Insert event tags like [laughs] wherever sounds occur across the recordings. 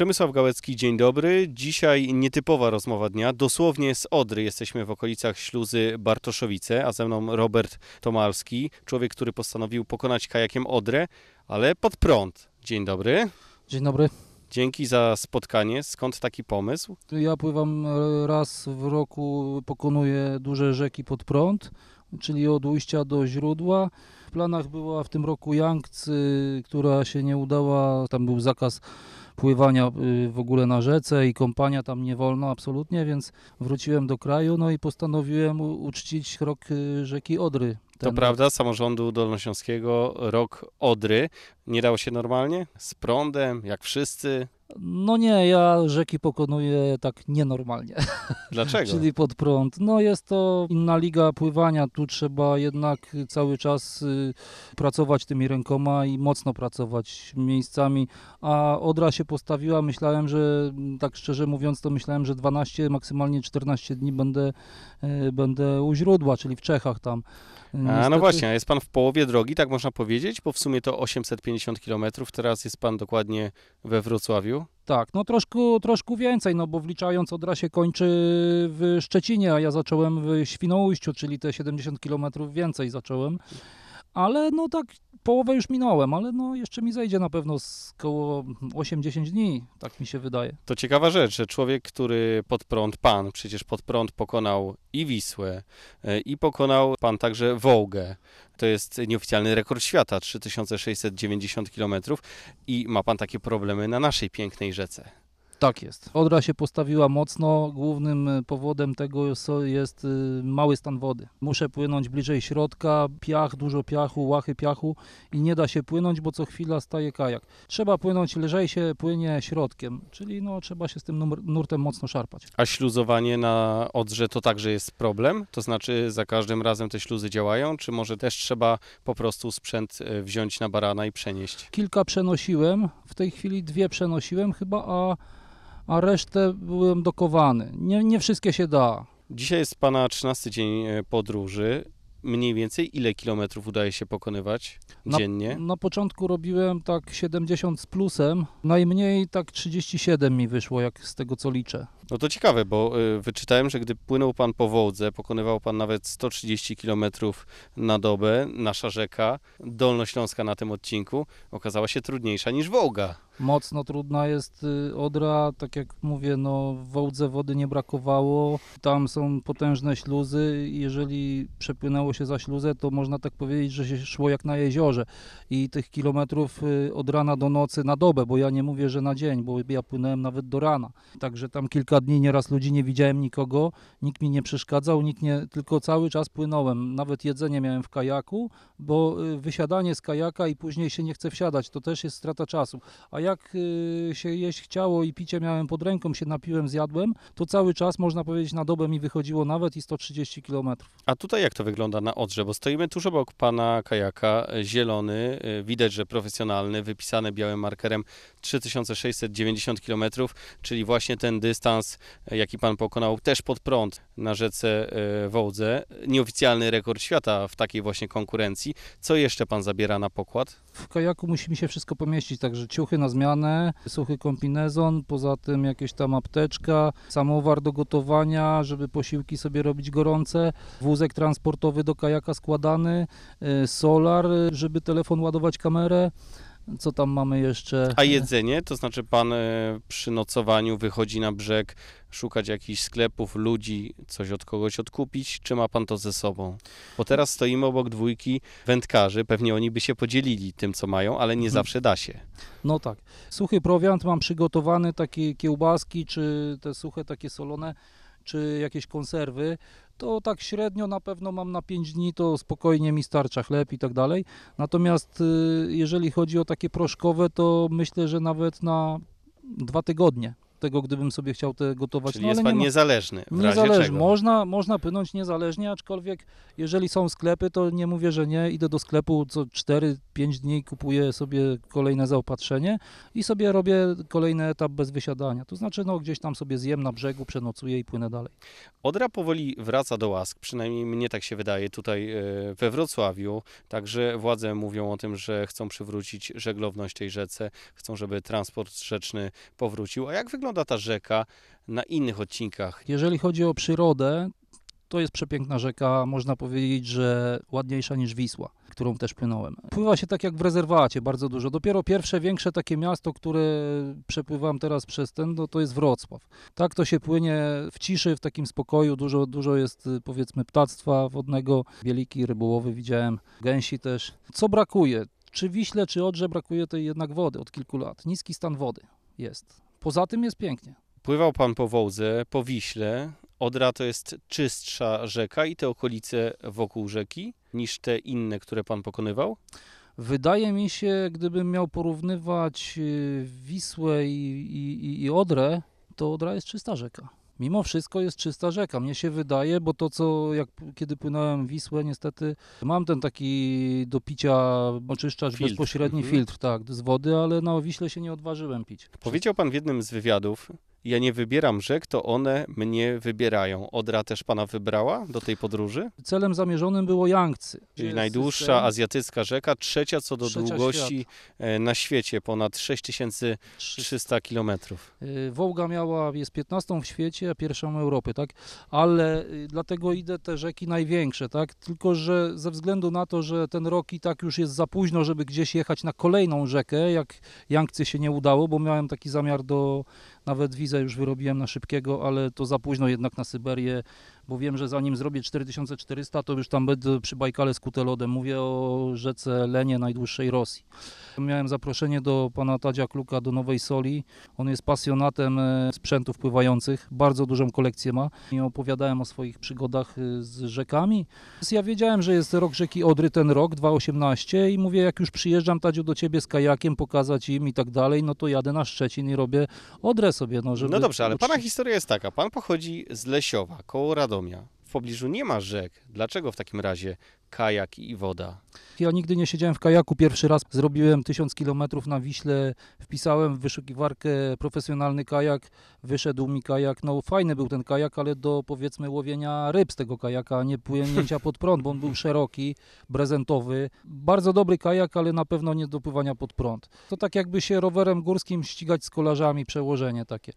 Przemysław Gałecki, dzień dobry. Dzisiaj nietypowa rozmowa dnia. Dosłownie z Odry jesteśmy w okolicach śluzy Bartoszowice, a ze mną Robert Tomalski, człowiek, który postanowił pokonać kajakiem Odrę, ale pod prąd. Dzień dobry. Dzień dobry. Dzięki za spotkanie. Skąd taki pomysł? Ja pływam raz w roku, pokonuję duże rzeki pod prąd, czyli od ujścia do źródła. W planach była w tym roku Yangtz, y, która się nie udała. Tam był zakaz pływania y, w ogóle na rzece i kąpania tam nie wolno absolutnie, więc wróciłem do kraju no i postanowiłem uczcić rok y, rzeki Odry. To Ten- prawda, samorządu dolnośląskiego, rok Odry. Nie dało się normalnie? Z prądem, jak wszyscy? No nie, ja rzeki pokonuję tak nienormalnie. [laughs] Dlaczego? Czyli pod prąd. No jest to inna liga pływania. Tu trzeba jednak cały czas y, pracować tymi rękoma i mocno pracować miejscami. A Odra się postawiła, myślałem, że tak szczerze mówiąc, to myślałem, że 12, maksymalnie 14 dni będę, y, będę u źródła, czyli w Czechach tam. A no Niestety- właśnie, a jest pan w połowie drogi, tak można powiedzieć, bo w sumie to 850 km, teraz jest pan dokładnie we Wrocławiu. Tak, no troszkę, troszkę więcej, no bo wliczając Odra się kończy w Szczecinie, a ja zacząłem w Świnoujściu, czyli te 70 km więcej zacząłem. Ale no tak, połowę już minąłem, ale no jeszcze mi zejdzie na pewno z koło 8-10 dni, tak mi się wydaje. To ciekawa rzecz, że człowiek, który pod prąd, pan przecież pod prąd pokonał i Wisłę, e, i pokonał pan także Wołgę. To jest nieoficjalny rekord świata, 3690 km i ma pan takie problemy na naszej pięknej rzece. Tak jest. Odra się postawiła mocno. Głównym y, powodem tego jest y, mały stan wody. Muszę płynąć bliżej środka, piach, dużo piachu, łachy piachu i nie da się płynąć, bo co chwila staje kajak. Trzeba płynąć lżej się płynie środkiem, czyli no, trzeba się z tym nurtem mocno szarpać. A śluzowanie na Odrze to także jest problem? To znaczy za każdym razem te śluzy działają, czy może też trzeba po prostu sprzęt e, wziąć na barana i przenieść? Kilka przenosiłem, w tej chwili dwie przenosiłem chyba, a, a resztę byłem dokowany. Nie, nie wszystkie się da. Dzisiaj jest pana 13 dzień e, podróży. Mniej więcej ile kilometrów udaje się pokonywać Na- dziennie? Na początku robiłem tak 70 z plusem, najmniej tak 37 mi wyszło, jak z tego co liczę. No to ciekawe, bo y, wyczytałem, że gdy płynął pan po Wołdze, pokonywał pan nawet 130 km na dobę, nasza rzeka, Dolnośląska na tym odcinku, okazała się trudniejsza niż Wołga. Mocno trudna jest y, Odra, tak jak mówię, no w Wołdze wody nie brakowało, tam są potężne śluzy jeżeli przepłynęło się za śluzę, to można tak powiedzieć, że się szło jak na jeziorze i tych kilometrów y, od rana do nocy na dobę, bo ja nie mówię, że na dzień, bo ja płynąłem nawet do rana. Także tam kilka dni nieraz ludzi nie widziałem nikogo, nikt mi nie przeszkadzał, nikt nie, tylko cały czas płynąłem. Nawet jedzenie miałem w kajaku, bo y, wysiadanie z kajaka i później się nie chce wsiadać, to też jest strata czasu. A jak y, się jeść chciało i picie miałem pod ręką, się napiłem, zjadłem, to cały czas, można powiedzieć, na dobę mi wychodziło nawet i 130 km. A tutaj jak to wygląda na Odrze? Bo stoimy tuż obok pana kajaka, e, zielony, y, widać, że profesjonalny, wypisany białym markerem 3690 km, czyli właśnie ten dystans, e, jaki pan pokonał też pod prąd na rzece e, Wołdze. Nieoficjalny rekord świata w takiej właśnie konkurencji. Co jeszcze pan zabiera na pokład? W kajaku musi mi się wszystko pomieścić, także ciuchy na zmianę, suchy kombinezon, poza tym jakieś tam apteczka, samowar do gotowania, żeby posiłki sobie robić gorące, wózek transportowy do kajaka składany, y, solar, y, żeby telefon ładować kamerę. Co tam mamy jeszcze? A jedzenie, to znaczy pan e, przy nocowaniu wychodzi na brzeg szukać jakichś sklepów, ludzi, coś od kogoś odkupić, czy ma pan to ze sobą? Bo teraz stoimy obok dwójki wędkarzy, pewnie oni by się podzielili tym, co mają, ale nie Mhm. zawsze da się. No tak. Suchy prowiant mam przygotowany, takie kiełbaski, czy te suche takie solone, czy jakieś konserwy. To tak średnio na pewno mam na 5 dni, to spokojnie mi starcza chleb i tak dalej. Natomiast y, jeżeli chodzi o takie proszkowe, to myślę, że nawet na dwa tygodnie. Tego, gdybym sobie chciał te gotować. Czyli no, jest pan nie ma- niezależny. W czego. Można, można płynąć niezależnie, aczkolwiek jeżeli są sklepy, to nie mówię, że nie. Idę do sklepu co 4-5 dni, kupuję sobie kolejne zaopatrzenie i sobie robię kolejny etap bez wysiadania. To znaczy, no gdzieś tam sobie zjem na brzegu, przenocuję i płynę dalej. Odra powoli wraca do łask, przynajmniej mnie tak się wydaje tutaj e, we Wrocławiu. Także władze mówią o tym, że chcą przywrócić żeglowność tej rzece, chcą, żeby transport rzeczny powrócił. A jak wygląda ta rzeka na innych odcinkach? Jeżeli chodzi o przyrodę, to jest przepiękna rzeka, można powiedzieć, że ładniejsza niż Wisła, którą też płynąłem. Pływa się tak jak w rezerwacie, bardzo dużo. Dopiero pierwsze większe takie miasto, które przepływam teraz przez ten, no to jest Wrocław. Tak to się płynie w ciszy, w takim spokoju, dużo, dużo jest y, powiedzmy ptactwa wodnego, bieliki, rybołowy widziałem, gęsi też. Co brakuje? Czy Wiśle, czy Odrze brakuje tej jednak wody od kilku lat. Niski stan wody jest. Poza tym jest pięknie. Pływał pan po Wołdze, po Wiśle. Odra to jest czystsza rzeka i te okolice wokół rzeki niż te inne, które pan pokonywał? Wydaje mi się, gdybym miał porównywać y, Wisłę i, i, i Odrę, to Odra jest czysta rzeka. Mimo wszystko jest czysta rzeka. Mnie się wydaje, bo to co, jak kiedy płynąłem Wisłę, niestety mam ten taki do picia oczyszczacz Filtr, bezpośredni mhm. filtr, tak, z wody, ale na Wiśle się nie odważyłem pić. Powiedział pan w jednym z wywiadów, ja nie wybieram rzek, to one mnie wybierają. Odra też pana wybrała do tej podróży? Celem zamierzonym było Yangtze. Czyli najdłuższa system azjatycka rzeka, trzecia co do Trzecia długości e, na świecie, ponad 6300 kilometrów. Y, Wołga miała, jest 15 w świecie, a pierwszą Europy, tak? Ale y, dlatego idę te rzeki największe, tak? Tylko, że ze względu na to, że ten rok i tak już jest za późno, żeby gdzieś jechać na kolejną rzekę, jak Yangtze się nie udało, bo miałem taki zamiar do, nawet wizę już wyrobiłem na szybkiego, ale to za późno jednak na Syberię, bo wiem, że zanim zrobię 4400, to już tam będę przy Bajkale z Kutelodem. Mówię o rzece Lenie, najdłuższej Rosji. Miałem zaproszenie do pana Tadzia Kluka do Nowej Soli. On jest pasjonatem e, sprzętów pływających, bardzo dużą kolekcję ma i opowiadałem o swoich przygodach e, z rzekami. Ja wiedziałem, że jest rok rzeki Odry ten rok, 2018 i mówię, jak już przyjeżdżam Tadziu do ciebie z kajakiem, pokazać im i tak dalej, no to jadę na Szczecin i robię Odrę sobie, no żeby... No dobrze, ale pana historia jest taka. Pan pochodzi z Lesiowa, koło Radomia. W pobliżu nie ma rzek. Dlaczego w takim razie kajak i woda? Ja nigdy nie siedziałem w kajaku. Pierwszy raz zrobiłem 1000 km na Wiśle, wpisałem w wyszukiwarkę profesjonalny kajak, wyszedł mi kajak. No fajny był ten kajak, ale do powiedzmy łowienia ryb z tego kajaka, a nie płynięcia pod prąd, bo on był szeroki, prezentowy. Bardzo dobry kajak, ale na pewno nie do pływania pod prąd. To tak jakby się rowerem górskim ścigać z kolarzami, przełożenie takie.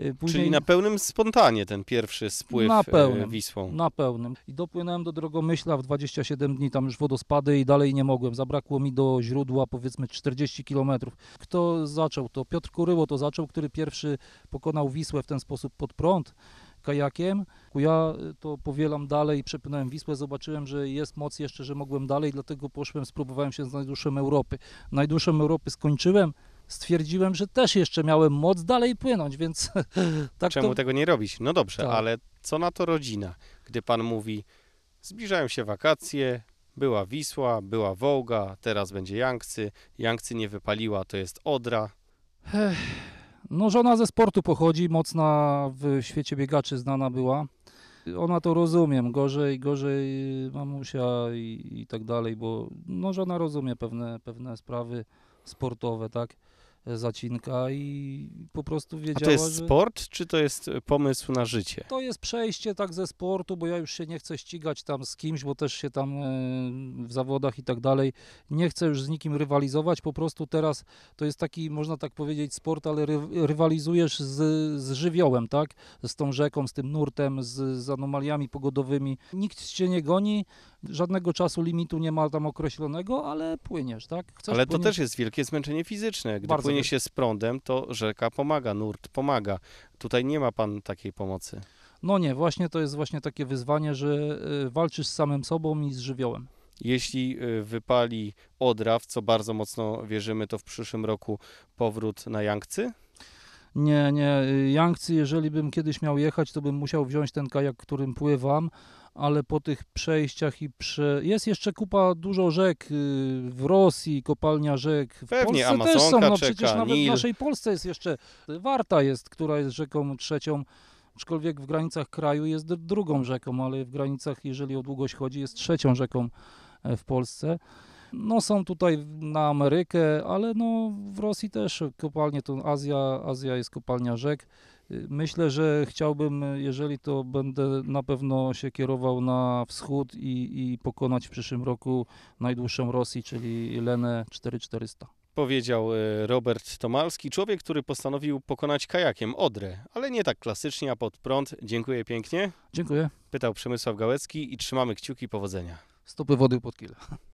Y, Później... Czyli na pełnym spontanie ten pierwszy spływ Na e, pełnym. Wisłą. Na pełnym. I dopłynąłem do Drogomyśla w 27 dni, tam już wodospady i dalej nie mogłem. Zabrakło mi do źródła powiedzmy 40 km. Kto zaczął to? Piotr Kuryło to zaczął, który pierwszy pokonał Wisłę w ten sposób pod prąd kajakiem. Ja y, to powielam dalej, przepłynąłem Wisłę, zobaczyłem, że jest moc jeszcze, że mogłem dalej, dlatego poszłem, spróbowałem się z najdłuższą Europy. Najdłuższą Europy skończyłem, stwierdziłem, że też jeszcze miałem moc dalej płynąć, więc [laughs] tak Czemu to... tego nie robić? No dobrze, Tak. ale co na to rodzina? Gdy pan mówi, zbliżają się wakacje, była Wisła, była Wołga, teraz będzie Jankcy, Jankcy nie wypaliła, to jest Odra. No, żona ze sportu pochodzi, mocna w świecie biegaczy znana była. Ona to rozumiem, gorzej, gorzej mamusia i, i tak dalej, bo no, żona rozumie pewne, pewne sprawy sportowe, tak, zacinka i po prostu A wiedziała, to jest że... sport, czy to jest pomysł na życie? To jest przejście tak ze sportu, bo ja już się nie chcę ścigać tam z kimś, bo też się tam e, w zawodach i tak dalej. Nie chcę już z nikim rywalizować. Po prostu teraz to jest taki, można tak powiedzieć, sport, ale ry, rywalizujesz z, z żywiołem, tak? Z tą rzeką, z tym nurtem, z, z anomaliami pogodowymi. Nikt cię nie goni, żadnego czasu limitu nie ma tam określonego, ale płyniesz, tak? Chcesz Ale to płyniesz- też jest wielkie zmęczenie fizyczne. Gdy Bardzo wielkie. się z prądem, to rzeka pomaga, nurt pomaga. Tutaj nie ma pan takiej pomocy. No nie, właśnie to jest właśnie takie wyzwanie, że e, walczysz z samym sobą i z żywiołem. Jeśli y, wypali Odra, w co bardzo mocno wierzymy, to w przyszłym roku powrót na Jankcy? Nie, nie. y, Yangtze, jeżeli bym kiedyś miał jechać, to bym musiał wziąć ten kajak, którym pływam, ale po tych przejściach i prze... Jest jeszcze kupa dużo rzek y, w Rosji, kopalnia rzek. W Pewnie, Polsce też są, Amazonka no czeka, przecież nawet Nil. w naszej Polsce jest jeszcze Warta jest, która jest rzeką trzecią, aczkolwiek w granicach kraju jest drugą rzeką, ale w granicach, jeżeli o długość chodzi, jest trzecią rzeką e, w Polsce. No są tutaj na Amerykę, ale no w Rosji też kopalnie to Azja, Azja jest kopalnia rzek. Y, Myślę, że chciałbym, y, jeżeli to będę na pewno się kierował na wschód i, i pokonać w przyszłym roku najdłuższą Rosji, czyli Lenę 4400. Powiedział e, Robert Tomalski, człowiek, który postanowił pokonać kajakiem Odrę, ale nie tak klasycznie, a pod prąd. Dziękuję pięknie. Dziękuję. Pytał Przemysław Gałecki i trzymamy kciuki powodzenia. Stopy wody pod kile.